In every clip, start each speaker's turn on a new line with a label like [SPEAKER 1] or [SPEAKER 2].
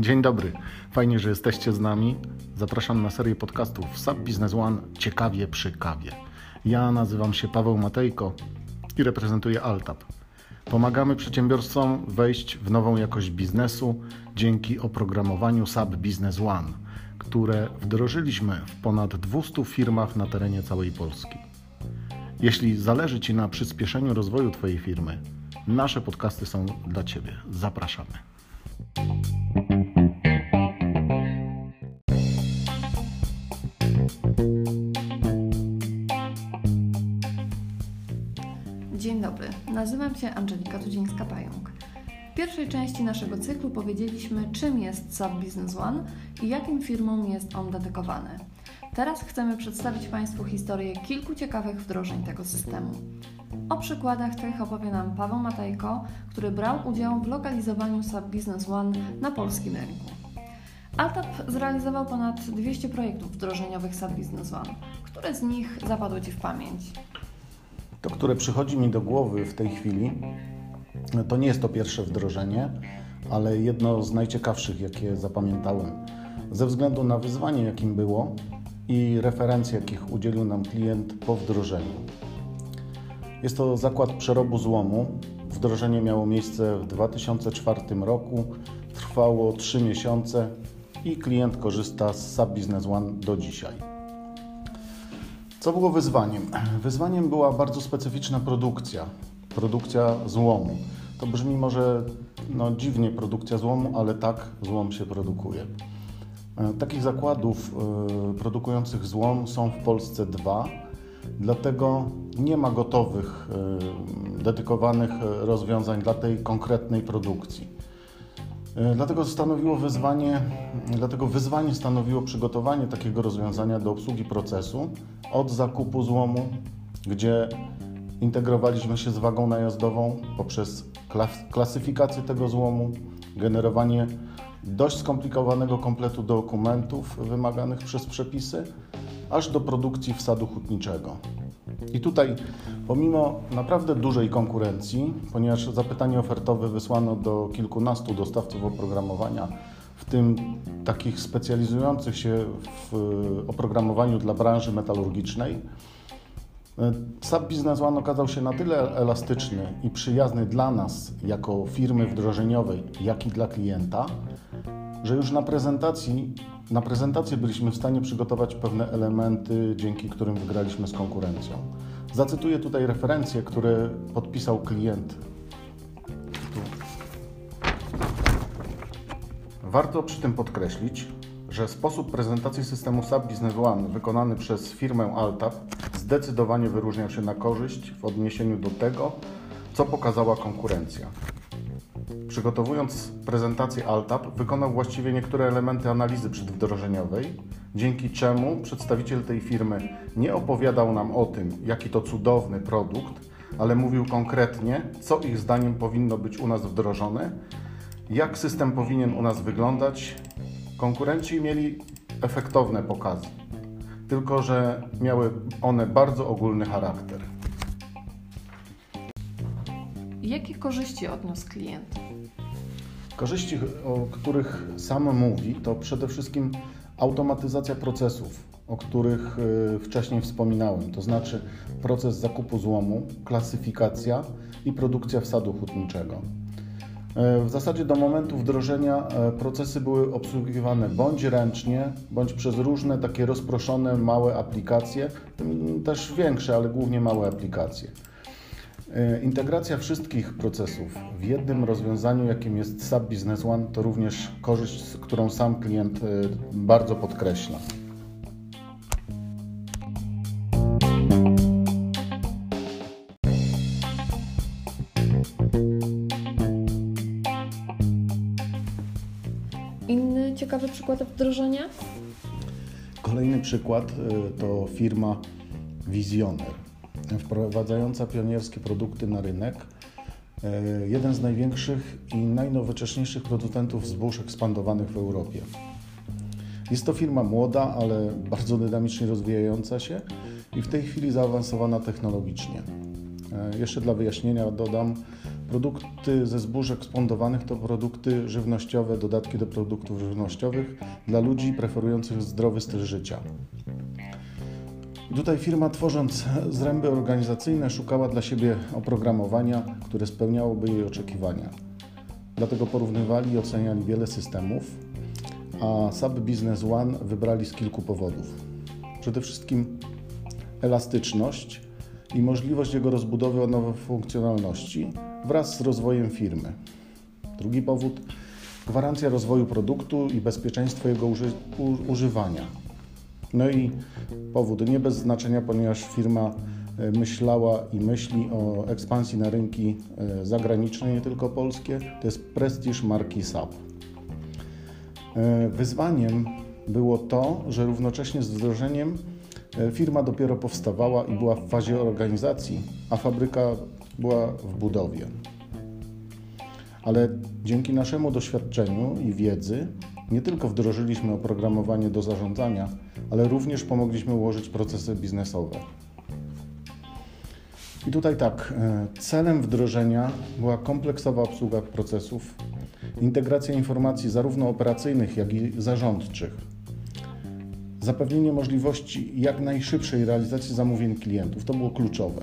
[SPEAKER 1] Dzień dobry. Fajnie, że jesteście z nami. Zapraszam na serię podcastów SAP Business One Ciekawie przy kawie. Ja nazywam się Paweł Matejko i reprezentuję Altap. Pomagamy przedsiębiorcom wejść w nową jakość biznesu dzięki oprogramowaniu SAP Business One, które wdrożyliśmy w ponad 200 firmach na terenie całej Polski. Jeśli zależy Ci na przyspieszeniu rozwoju Twojej firmy, nasze podcasty są dla Ciebie. Zapraszamy.
[SPEAKER 2] Dzień dobry, nazywam się Angelika Tudzińska-Pająk. W pierwszej części naszego cyklu powiedzieliśmy, czym jest SAP Business One i jakim firmom jest on dedykowany. Teraz chcemy przedstawić Państwu historię kilku ciekawych wdrożeń tego systemu. O przykładach tych opowie nam Paweł Matajko, który brał udział w lokalizowaniu SAP Business One na polskim rynku. Altap zrealizował ponad 200 projektów wdrożeniowych SAP Business One. Które z nich zapadły Ci w pamięć?
[SPEAKER 1] To, które przychodzi mi do głowy w tej chwili, to nie jest to pierwsze wdrożenie, ale jedno z najciekawszych, jakie zapamiętałem. Ze względu na wyzwanie, jakim było i referencje, jakich udzielił nam klient po wdrożeniu. Jest to zakład przerobu złomu. Wdrożenie miało miejsce w 2004 roku, trwało 3 miesiące i klient korzysta z SAP Business One do dzisiaj. Co było wyzwaniem? Wyzwaniem była bardzo specyficzna produkcja, produkcja złomu. To brzmi może no, dziwnie produkcja złomu, ale tak złom się produkuje. Takich zakładów y, produkujących złom są w Polsce dwa, dlatego nie ma gotowych, y, dedykowanych rozwiązań dla tej konkretnej produkcji. Dlatego stanowiło wyzwanie, dlatego wyzwanie stanowiło przygotowanie takiego rozwiązania do obsługi procesu od zakupu złomu, gdzie integrowaliśmy się z wagą najazdową poprzez klasyfikację tego złomu, generowanie dość skomplikowanego kompletu dokumentów wymaganych przez przepisy, aż do produkcji wsadu hutniczego. I tutaj, pomimo naprawdę dużej konkurencji, ponieważ zapytanie ofertowe wysłano do kilkunastu dostawców oprogramowania, w tym takich specjalizujących się w oprogramowaniu dla branży metalurgicznej, SAP Business One okazał się na tyle elastyczny i przyjazny dla nas jako firmy wdrożeniowej, jak i dla klienta, że już na prezentacji, na prezentację byliśmy w stanie przygotować pewne elementy, dzięki którym wygraliśmy z konkurencją. Zacytuję tutaj referencje, które podpisał klient. Tu. Warto przy tym podkreślić, że sposób prezentacji systemu SAP Business One wykonany przez firmę Altap zdecydowanie wyróżniał się na korzyść w odniesieniu do tego, co pokazała konkurencja. Przygotowując prezentację Altap, wykonał właściwie niektóre elementy analizy przedwdrożeniowej, dzięki czemu przedstawiciel tej firmy nie opowiadał nam o tym, jaki to cudowny produkt, ale mówił konkretnie, co ich zdaniem powinno być u nas wdrożone, jak system powinien u nas wyglądać. Konkurenci mieli efektowne pokazy, tylko że miały one bardzo ogólny charakter.
[SPEAKER 2] Jakie korzyści odniósł klient?
[SPEAKER 1] Korzyści, o których sam mówi, to przede wszystkim automatyzacja procesów, o których y, wcześniej wspominałem, to znaczy proces zakupu złomu, klasyfikacja i produkcja wsadu hutniczego. Y, w zasadzie do momentu wdrożenia y, procesy były obsługiwane bądź ręcznie, bądź przez różne takie rozproszone małe aplikacje, też większe, ale głównie małe aplikacje. Integracja wszystkich procesów w jednym rozwiązaniu, jakim jest SAP Business One, to również korzyść, którą sam klient bardzo podkreśla.
[SPEAKER 2] Inny ciekawy przykład wdrożenia?
[SPEAKER 1] Kolejny przykład to firma Visioner wprowadzająca pionierskie produkty na rynek. Jeden z największych i najnowocześniejszych producentów zbóż ekspandowanych w Europie. Jest to firma młoda, ale bardzo dynamicznie rozwijająca się i w tej chwili zaawansowana technologicznie. E, jeszcze dla wyjaśnienia dodam, produkty ze zbóż ekspondowanych to produkty żywnościowe, dodatki do produktów żywnościowych dla ludzi preferujących zdrowy styl życia. I tutaj firma tworząc zręby organizacyjne szukała dla siebie oprogramowania, które spełniałoby jej oczekiwania. Dlatego porównywali i oceniali wiele systemów, a SAP Business One wybrali z kilku powodów. Przede wszystkim elastyczność i możliwość jego rozbudowy o nowe funkcjonalności wraz z rozwojem firmy. Drugi powód gwarancja rozwoju produktu i bezpieczeństwo jego uży używania. No i powód nie bez znaczenia, ponieważ firma e, myślała i myśli o ekspansji na rynki e, zagraniczne, nie tylko polskie, to jest prestiż marki SAP. E, wyzwaniem było to, że równocześnie z wdrożeniem firma dopiero powstawała i była w fazie organizacji, a fabryka była w budowie. Ale dzięki naszemu doświadczeniu i wiedzy nie tylko wdrożyliśmy oprogramowanie do zarządzania, ale również pomogliśmy ułożyć procesy biznesowe. I tutaj tak, e, celem wdrożenia była kompleksowa obsługa procesów, integracja informacji zarówno operacyjnych, jak i zarządczych, zapewnienie możliwości jak najszybszej realizacji zamówień klientów. To było kluczowe.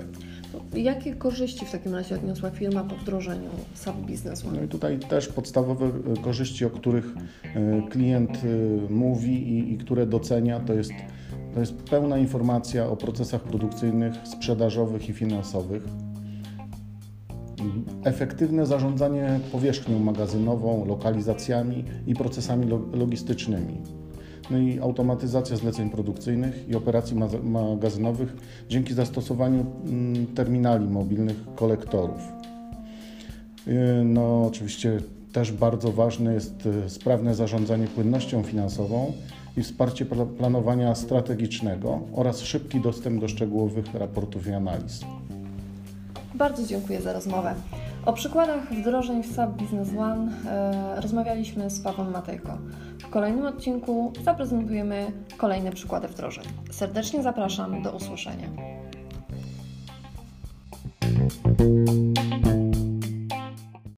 [SPEAKER 2] Jakie korzyści w takim razie odniosła firma po wdrożeniu SAP Business One?
[SPEAKER 1] No i tutaj też podstawowe e, korzyści, o których e, klient e, mówi i, i które docenia, to jest, to jest pełna informacja o procesach produkcyjnych, sprzedażowych i finansowych. Efektywne zarządzanie powierzchnią magazynową, lokalizacjami i procesami logistycznymi no i automatyzacja zleceń produkcyjnych i operacji magazynowych dzięki zastosowaniu mm, terminali mobilnych kolektorów. Y, no, oczywiście też bardzo ważne jest y, sprawne zarządzanie płynnością finansową i wsparcie planowania strategicznego oraz szybki dostęp do szczegółowych raportów i analiz.
[SPEAKER 2] Bardzo dziękuję za rozmowę. O przykładach wdrożeń w SAP Business One e, rozmawialiśmy z Pawłem Matejko. W kolejnym odcinku zaprezentujemy kolejne przykłady wdrożeń. Serdecznie zapraszam do usłyszenia.